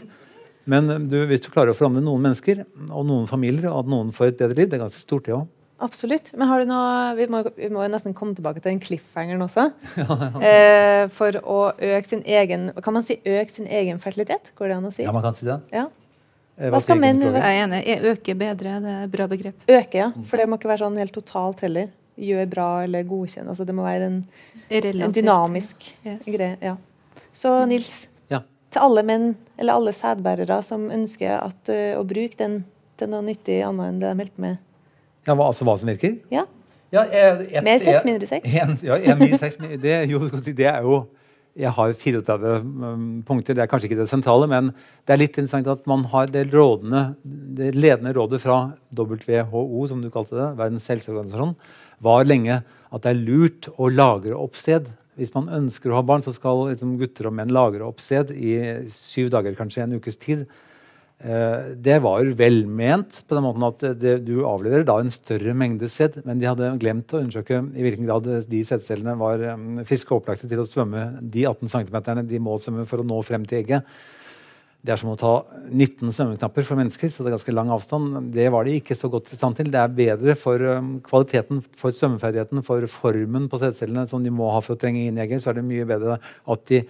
Men eh, du, hvis du klarer å forandre noen mennesker og noen familier, og at noen får et bedre liv, det er ganske stort, det òg. Absolutt. Men har du noe, vi må, vi må nesten komme tilbake til den cliffhangeren også. ja, ja. Eh, for å øke sin egen Kan man si øke sin egen fertilitet? Går det an å si? Ja, man kan si det. Ja. Eh, hva skal menn Jeg er enig. Øke bedre, det er et bra begrep. Øke, ja. For det må ikke være sånn helt totalt heller. Gjør bra eller godkjenn. Altså, det må være en, en dynamisk yes. greie. Ja. Så Nils, ja. til alle menn eller alle sædbærere som ønsker at, uh, å bruke den til noe nyttig annet enn det de holder på med. Ja, hva, altså hva som virker? Ja. ja et, Mer sex, mindre sex. En, ja, en, mindre sex. Det, jo, det er jo jeg har 34 um, punkter. Det er kanskje ikke det sentrale, men det er litt interessant at man har det, rådene, det ledende rådet fra WHO, som du kalte det, Verdens helseorganisasjon, var lenge at det er lurt å lagre oppsted. Hvis man ønsker å ha barn, så skal liksom, gutter og menn lagre oppsted i syv dager, kanskje en ukes tid. Eh, det var velment på den måten at det, du avleverer da en større mengde sæd, men de hadde glemt å undersøke i hvilken grad de sædcellene var um, friske og opplagte til å svømme de 18 cm de må svømme for å nå frem til egget. Det er som å ta 19 svømmeknapper for mennesker, så det er ganske lang avstand. Det var de ikke så godt i stand til. Det er bedre for um, kvaliteten, for svømmeferdigheten, for formen på sædcellene som de må ha for å trenge inn i egget. Så er det mye bedre at de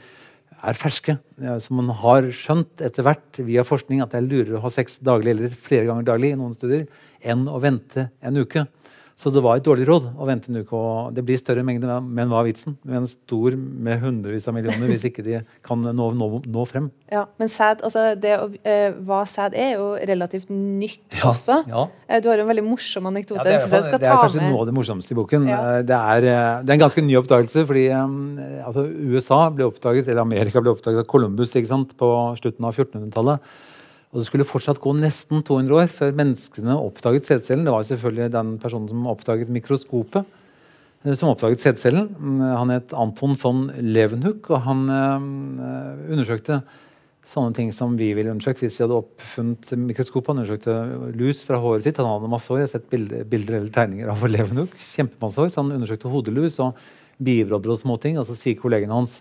er ferske. Som man har skjønt etter hvert via forskning at det er lurere å ha sex daglig eller flere ganger daglig i noen studier, enn å vente en uke. Så det var et dårlig råd å vente en uke. og Det blir større mengde, men hva er vitsen? Med en stor med hundrevis av millioner hvis ikke de kan nå, nå, nå frem. Ja, Men sæd, altså det, uh, hva sæd er, er jo relativt nytt ja, også. Ja. Uh, du har jo en veldig morsom anekdote. Ja, det, er, det, det er kanskje med. noe av det morsomste i boken. Ja. Uh, det, er, det, er, en ganske ny oppdagelse. fordi um, altså, USA ble oppdaget, eller Amerika ble oppdaget av Columbus ikke sant, på slutten av 1400-tallet. Og det skulle fortsatt gå nesten 200 år før menneskene oppdaget sædcellen. Det var selvfølgelig den personen som oppdaget mikroskopet, eh, som oppdaget sædcellen. Mm, han het Anton von Levenhoek, og han øh, undersøkte sånne ting som vi ville undersøkt hvis vi hadde oppfunnet mikroskopet. Han undersøkte lus fra håret sitt. Han hadde masse hår. Jeg har sett bilder, bilder eller tegninger av Levenhoek. Kjempemasse hår. Så han undersøkte hodelus og bibrodder og småting. Og så sier kollegene hans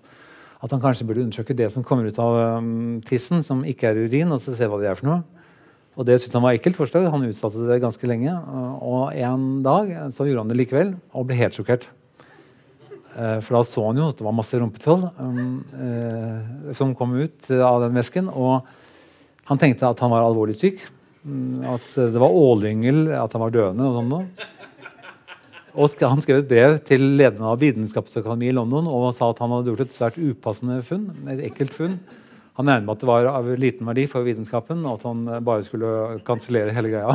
at han kanskje burde undersøke det som kommer ut av um, tissen, som ikke er urin, og så se hva det er for noe. Og det syntes han var ekkelt. forslag. Han utsatte det ganske lenge. Og en dag så gjorde han det likevel, og ble helt sjokkert. Eh, for da så han jo at det var masse rumpetroll um, uh, som kom ut av den vesken. Og han tenkte at han var alvorlig syk. Mm, at det var ålyngel, at han var døende og sånn noe. Og han skrev et brev til lederen av Vitenskapsakademiet i London og sa at han hadde gjort et svært upassende funn. et ekkelt funn. Han regnet med at det var av liten verdi for vitenskapen, og at han bare skulle kansellere hele greia.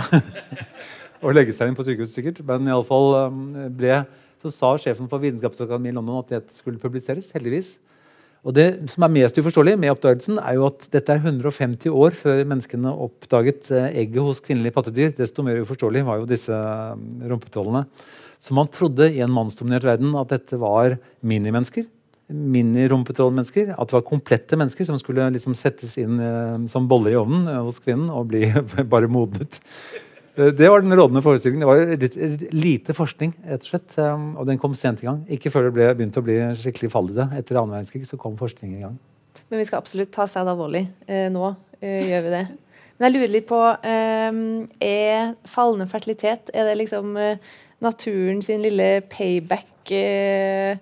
og legge seg inn på sykehuset, sikkert. Men iallfall um, ble så sa sjefen for Vitenskapsakademiet i London at det skulle publiseres. heldigvis. Og Det som er mest uforståelig med oppdagelsen, er jo at dette er 150 år før menneskene oppdaget eh, egget hos kvinnelige pattedyr. Desto mer uforståelig var jo disse rumpetålene. rumpetrollene. Så man trodde i en mannsdominert verden at dette var minimennesker. Mini-rumpetrollmennesker. At det var komplette mennesker som skulle liksom settes inn eh, som boller i ovnen eh, hos kvinnen og bli bare modnet. Eh, det var den rådende forestillingen. Det var litt, lite forskning, rett og slett. Um, og den kom sent i gang. Ikke før det ble, begynte å bli skikkelig fall i det. Etter annen verdenskrig så kom forskningen i gang. Men vi skal absolutt ta sæd alvorlig. Eh, nå eh, gjør vi det. Men jeg lurer litt på eh, Er fallende fertilitet Er det liksom eh, naturen sin lille payback eh,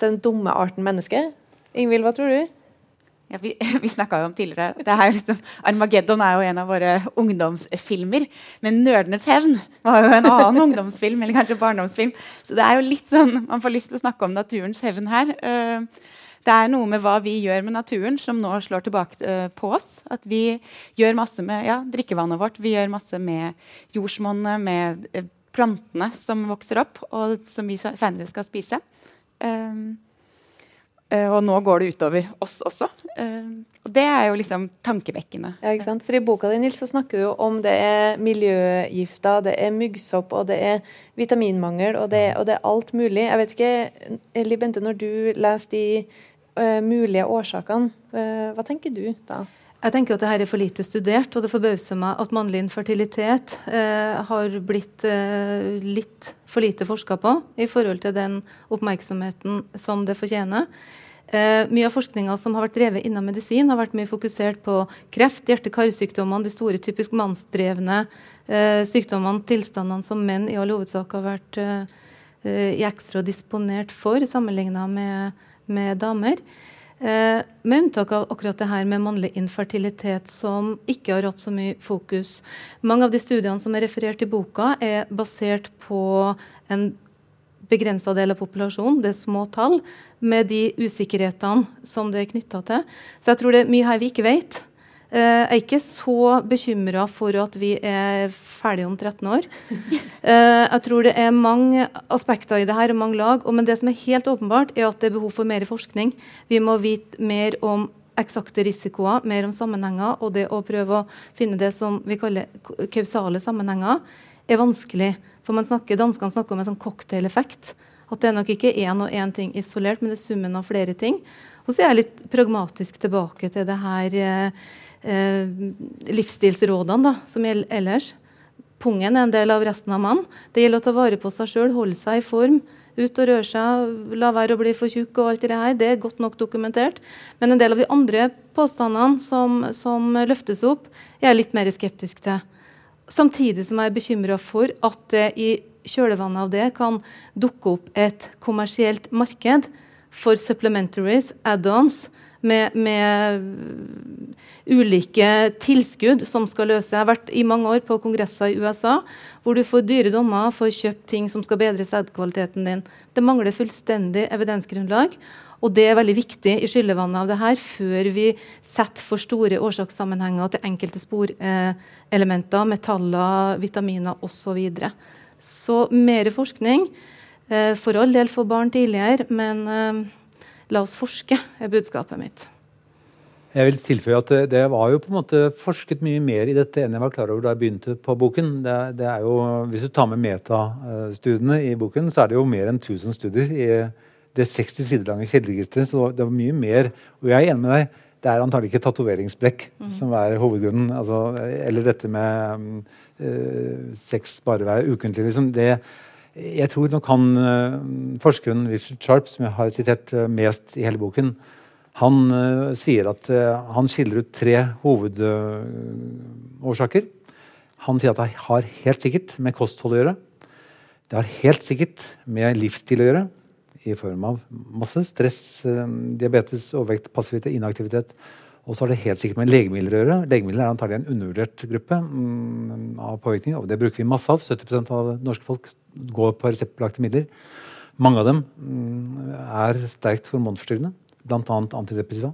Den dumme arten menneske? Ingvild, hva tror du? Ja, vi vi snakka jo om tidligere er liksom, Armageddon er jo en av våre ungdomsfilmer. Men 'Nerdenes hevn' var jo en annen ungdomsfilm. eller kanskje barndomsfilm. Så det er jo litt sånn, man får lyst til å snakke om naturens hevn her. Uh, det er noe med hva vi gjør med naturen, som nå slår tilbake uh, på oss. At vi gjør masse med ja, drikkevannet vårt, vi gjør masse med jordsmonnet, med uh, plantene som vokser opp, og som vi seinere skal spise. Um, Uh, og nå går det utover oss også. Uh, og det er jo liksom tankevekkende. Ja, ikke sant? For I boka di Nils, så snakker du om det er miljøgifter, det er muggsopp, og det er vitaminmangel, og det, og det, er alt mulig. Jeg vet ikke, Eli Bente, når du leser de uh, mulige årsakene, hva tenker du da? Jeg tenker at dette er for lite studert, og det forbauser meg at mannlig infertilitet eh, har blitt eh, litt for lite forska på i forhold til den oppmerksomheten som det fortjener. Eh, mye av forskninga som har vært drevet innen medisin, har vært mye fokusert på kreft, hjerte-karsykdommene, de store typisk mannsdrevne eh, sykdommene, tilstandene som menn i all hovedsak har vært eh, eh ekstra disponert for, sammenligna med, med, damer. Eh, med unntak av akkurat det her med mannlig infertilitet, som ikke har hatt så mye fokus. Mange av de studiene som er referert i boka, er basert på en begrensa del av populasjonen, det er små tall, med de usikkerhetene som det er knytta til. Så jeg tror det er mye her vi ikke vet. Eh, jeg er ikke så bekymra for at vi er ferdige om 13 år. Eh, jeg tror det er mange aspekter i det her, mange lag. Men det som er helt åpenbart, er at det er behov for mer forskning. Vi må vite mer om eksakte risikoer, mer om sammenhenger. Og det å prøve å finne det som vi kaller kausale sammenhenger, er vanskelig. For man snakker, Danskene snakker om en sånn cocktaileffekt. At det er nok ikke én og én ting isolert, men det er summen av flere ting. Og så er jeg litt pragmatisk tilbake til det her eh, eh, livsstilsrådene da, som gjelder ellers. Pungen er en del av resten av mannen. Det gjelder å ta vare på seg sjøl, holde seg i form. Ut og røre seg, la være å bli for tjukk og alt det her. Det er godt nok dokumentert. Men en del av de andre påstandene som, som løftes opp, jeg er jeg litt mer skeptisk til. Samtidig som jeg er bekymra for at det i kjølvannet av det kan dukke opp et kommersielt marked for supplementaries, add-ons, med, med, ulike tilskudd som skal løse. Jeg har vært i mange år på kongresser i USA hvor du får dyre dommer for kjøpt ting som skal bedre sædkvaliteten din. Det mangler fullstendig evidensgrunnlag. Og det er veldig viktig i skyllevannet av det her før vi setter for store årsakssammenhenger til enkelte sporelementer, metaller, vitaminer osv. Så, videre. så mer forskning. Eh, for all del for barn tidligere, men eh, la oss forske, er budskapet mitt. Jeg vil tilføye at det, var jo på en måte forsket mye mer i dette enn jeg var klar over da jeg begynte på boken. Det, det er jo, hvis du tar med metastudiene i boken, så er det jo mer enn 1000 studier i det 60 sider lange kilderegisteret. Så det var mye mer. Og jeg er enig med deg. Det er antagelig ikke tatoveringsblekk mm. som er hovedgrunnen. Altså, eller dette med øh, sex bare hver ukentlig. Liksom. Det, jeg tror nok han øh, forskeren Richard Sharp, som jeg har sitert øh, mest i hele boken, han sier at han skiller ut tre hovedårsaker. Han sier at det har helt sikkert med kosthold å gjøre. Det har helt sikkert med livsstil å gjøre i form av masse stress, eh, diabetes, overvekt, passivitet, inaktivitet. Og så har det helt sikkert med legemidler å gjøre. Legemidler er antagelig en undervurdert gruppe mm, av påvirkning. og Det bruker vi masse av. 70 av norske folk går på reseptbelagte midler. Mange av dem mm, er sterkt hormonforstyrrende, bl.a. antidepressiva.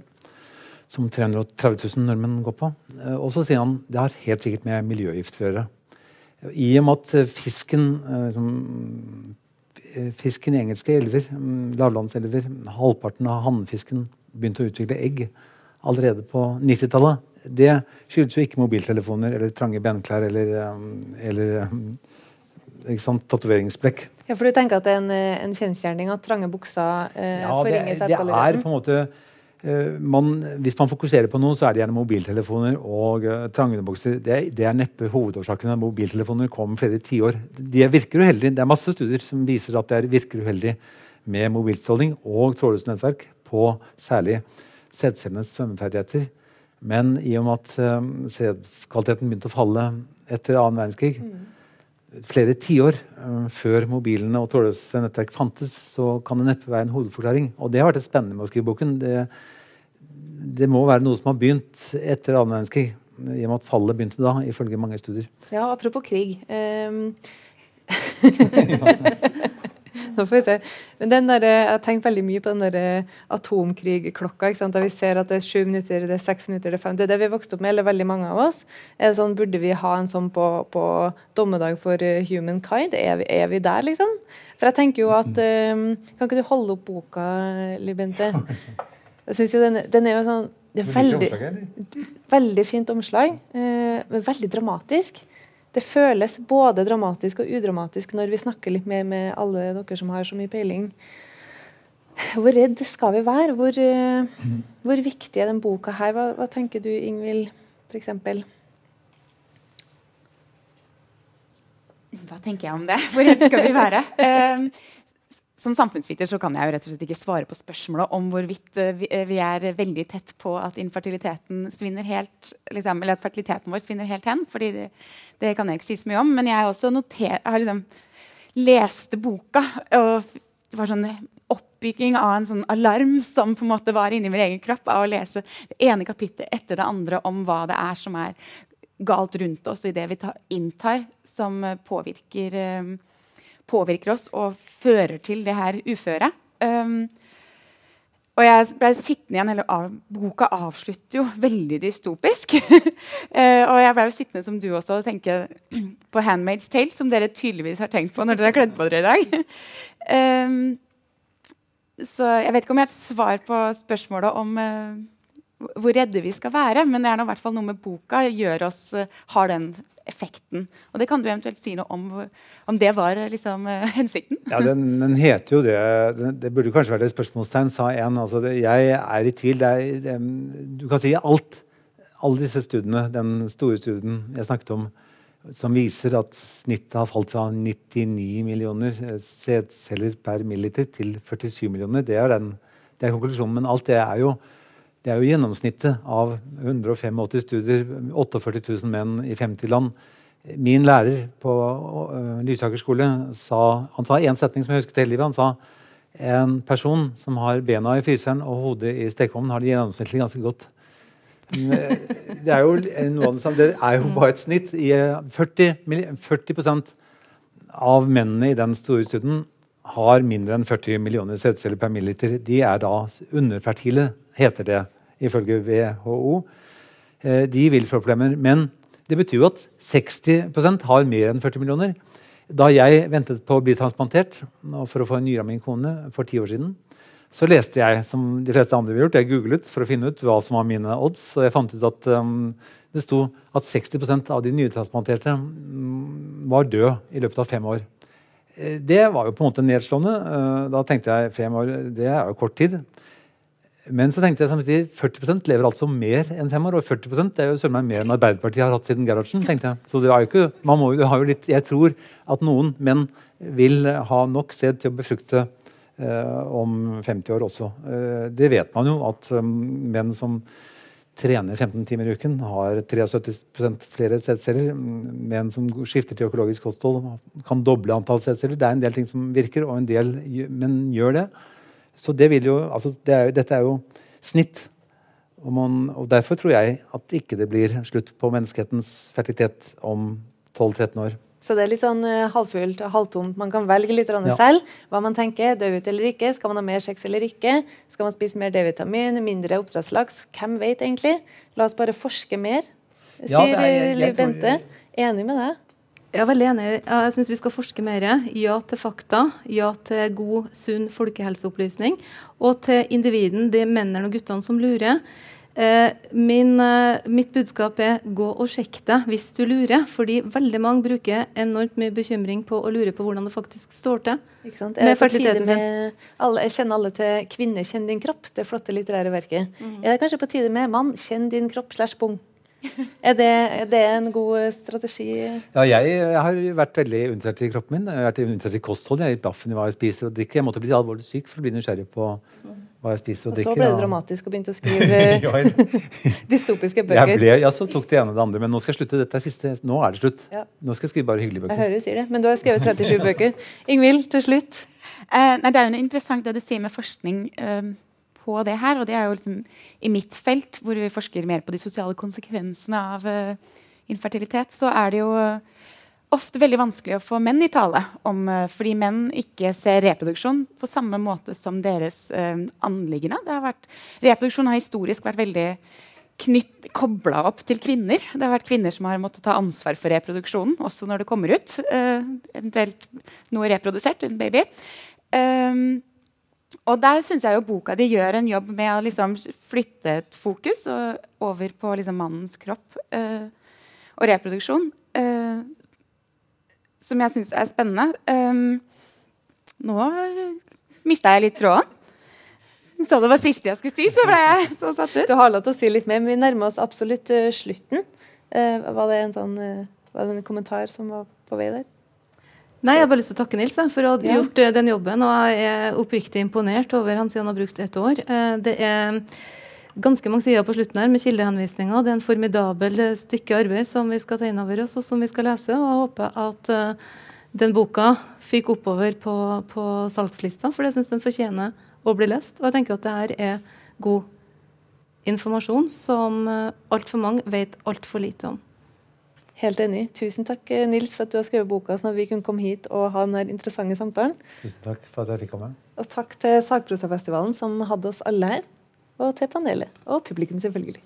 Som 330 000 nordmenn går på. Eh, og så sier han det har helt sikkert med miljøgifter å gjøre. I og med at fisken eh, eh, fisken i engelske elver, mm, lavlandselver, halvparten av hannfisken begynte å utvikle egg allerede på 90-tallet. Det skyldes jo ikke mobiltelefoner eller trange benklær eller, eller ikke sant, tatoveringsblekk. Ja, For du tenker at det er en, en kjensgjerning at trange bukser eh, ja, forringer selvkvaliteten? Det er på en måte Eh, man, hvis man fokuserer på noe, så er det gjerne mobiltelefoner og eh, trange underbukser. Det, det, er neppe hovedårsaken. Mobiltelefoner kom flere tiår. De virker uheldig. Det er masse studier som viser at det virker uheldig med mobilstråling og trådløse nettverk på særlig sædcellenes svømmeferdigheter. Men i og med at uh, sædkvaliteten begynte å falle etter annen verdenskrig, mm. flere tiår uh, før mobilene og trådløse nettverk fantes, så kan det neppe være en hovedforklaring. Og det har vært det spennende med å skrive boken. Det, det må være noe som har begynt etter annen verdenskrig. I og med at fallet begynte da, ifølge mange studier. Ja, apropos krig. Um... Nå får vi se. Men den der, Jeg har tenkt veldig mye på den der atomkrigklokka. Da vi ser at det er sju minutter, det er seks minutter, det er fem. Det er det vi har vokst opp med, eller veldig mange av oss. Er det sånn, Burde vi ha en sånn på, på dommedag for uh, humankind? Er vi, er vi, der, liksom? For jeg tenker jo at um, Kan ikke du holde opp boka, Libente? Jeg synes jo den, den er jo sånn det er veldig, veldig fint omslag, eh, men veldig dramatisk. Det føles både dramatisk og udramatisk når vi snakker litt mer med alle dere som har så mye peiling. Hvor redd skal vi være? Hvor, eh, hvor viktig er den boka her? Hva, hva tenker du, Ingvild, f.eks.? Hva tenker jeg om det? Hvor redd skal vi være? Uh, som samfunnsviter så kan jeg jo rett og slett ikke svare på spørsmålet om hvorvidt eh, eh, vi er veldig tett på at infertiliteten svinner helt, liksom, eller at fertiliteten vår svinner helt hen. fordi det, det, kan jeg ikke si så mye om. Men jeg, også noter, har liksom leste boka. og det var sånn oppbygging av en sånn alarm som på en måte var inni min egen kropp av å lese det ene kapittelet etter det andre om hva det er som er galt rundt oss i det vi tar, inntar, som påvirker um, påvirker oss og fører til det her uføret. Um, og jeg ble sittende igjen, eller av, Boka avslutter jo veldig dystopisk. uh, og jeg ble jo sittende som du også og tenke på 'Handmaid's Tale', som dere tydeligvis har tenkt på når dere har kledd på dere i dag. um, så jeg vet ikke om jeg har et svar på spørsmålet om uh, hvor redde vi skal være, men det er i hvert fall noe med boka gjør oss, uh, har den effekten. Og det kan du eventuelt si noe om, om det var liksom, uh, hensikten? Ja, den, den, heter jo det. Det, det burde kanskje vært et spørsmålstegn, sa en. Altså, jeg er i tvil. Er, det, du kan si alt. Alle disse studiene, den store studien jeg snakket om, som viser at snittet har falt fra 99 millioner eh, sædceller per milliliter til 47 millioner. Det er, den, det er konklusjonen. Men alt det er jo det er jo gjennomsnittet av 185 studier, 48 000 menn i 50 land. Min lærer på uh, Lysaker skole sa han sa en setning som jeg husket hele livet. Han sa en person som har bena i fryseren og hodet i stekeovnen, har det gjennomsnittlig ganske godt. Eh, det er jo noe av det. Det er jo bare et snitt. I 40, 40 av mennene i den store studien har mindre enn 40 millioner sædceller per milliliter. De er da underfertile heter det ifølge WHO. Eh, de vil få problemer. Men det betyr jo at 60% har mer enn 40 millioner. Da jeg ventet på å bli transplantert for å få en nyre av min kone for ti år siden, så leste jeg som de fleste andre har gjort, jeg googlet for å finne ut hva som var mine odds. Og jeg fant ut at um, det sto at 60% av de nyretransplanterte um, var døde i løpet av fem år. Eh, det var jo på en måte nedslående. Uh, da tenkte jeg fem år, det er jo kort tid. Men så tenkte jeg samtidig 40% lever altså mer enn fem år. Og 40 det er jo meg mer enn Arbeiderpartiet har hatt siden Gerhardsen. tenkte jeg. Så det er jo ikke, man må, har jo litt, Jeg tror at noen menn vil ha nok sæd til å befrukte eh, om 50 år også. Eh, det vet man jo, at um, menn som trener 15 timer i uken, har 73 flere sædceller. Menn som skifter til økologisk kosthold, kan doble antall sædceller. Det er en del ting som virker, og en del menn gjør det. Så det vil jo, altså det er, dette er jo snitt. Og, man, og, Derfor tror jeg at ikke det blir slutt på menneskehetens fertilitet om 12-13 år. Så det er litt sånn uh, halvfullt og halvtomt. Man kan velge litt ja. selv hva man tenker. Dø ut eller ikke. Skal man ha mer sex eller ikke? Skal man spise mer D-vitamin, mindre oppdrettslaks? Hvem vet egentlig? La oss bare forske mer, sier ja, Liv Bente. Enig med deg? Jeg er veldig enig. Jeg syns vi skal forske mer. Ja til fakta. Ja til god, sunn folkehelseopplysning. Og til individen, de mennene og guttene som lurer. Eh, min, eh, mitt budskap er gå og sjekk deg hvis du lurer. Fordi veldig mange bruker enormt mye bekymring på å lure på hvordan det faktisk står til. Ikke sant? Er det på alle, kjenner alle til 'Kvinne, kjenn din kropp', det flotte litterære verket. Mm. Er det kanskje på tide med 'Mann, kjenn din kropp' slash bong? Er det, er det, en god strategi? Ja, jeg, jeg, har vært veldig interessert i kroppen min. Jeg har vært interessert i kosthold. Jeg har gitt blaffen i hva jeg spiser og drikker. Jeg måtte bli alvorlig syk for å bli nysgjerrig på hva jeg spiser og, og drikker. Så ble du dramatisk og begynte å skrive dystopiske bøker. Jeg ble, ja, så tok det ene og det andre. Men nå skal jeg slutte. Dette er siste. Nå er det slutt. Ja. Nå skal jeg skrive bare hyggelige bøker. Jeg hører du sier det. Men du har skrevet 37 bøker. Ingvild, til slutt. Eh, nei, det er jo noe interessant det du sier med forskning. Um, på det her. Og det er jo liksom i mitt felt, hvor vi forsker mer på de sosiale konsekvensene av uh, infertilitet, så er det jo ofte veldig vanskelig å få menn i tale om uh, fordi menn ikke ser reproduksjon på samme måte som deres uh, anliggende. reproduksjon har historisk vært veldig kobla opp til kvinner. Det har vært kvinner som har måttet ta ansvar for reproduksjonen, også når det kommer ut. Uh, eventuelt noe reprodusert, en baby. Um, og der syns jeg jo boka di gjør en jobb med å liksom flytte et fokus og, over på liksom mannens kropp uh, og reproduksjon. Uh, som jeg syns er spennende. Um, nå mista jeg litt tråden. Så det var siste jeg skulle si, så ble jeg så satt ut. Du har lov til å si litt mer, men vi nærmer oss absolutt uh, slutten. var det en sånn var det en kommentar som var på vei der? Nei, Jeg har bare lyst til å takke Nils for å ha ja. gjort eh, den jobben. Og jeg er oppriktig imponert over han siden han har brukt ett år. Eh, det er ganske mange sider på slutten her med kildehenvisninger. Det er en formidabel eh, stykke arbeid som vi skal ta inn over oss, og som vi skal lese. Og jeg håper at den boka fyker oppover på, på salgslista, for jeg syns den fortjener å bli lest. Og jeg tenker at det her er god informasjon som altfor mange vet altfor lite om. Helt enig. Tusen takk eh, Nils, for at du har skrevet boka sånn at vi kunne komme hit og ha denne interessante samtalen. Tusen takk for at jeg fikk komme. Og takk til Sagprosafestivalen som hadde oss alle her. Og til panelet. Og publikum, selvfølgelig.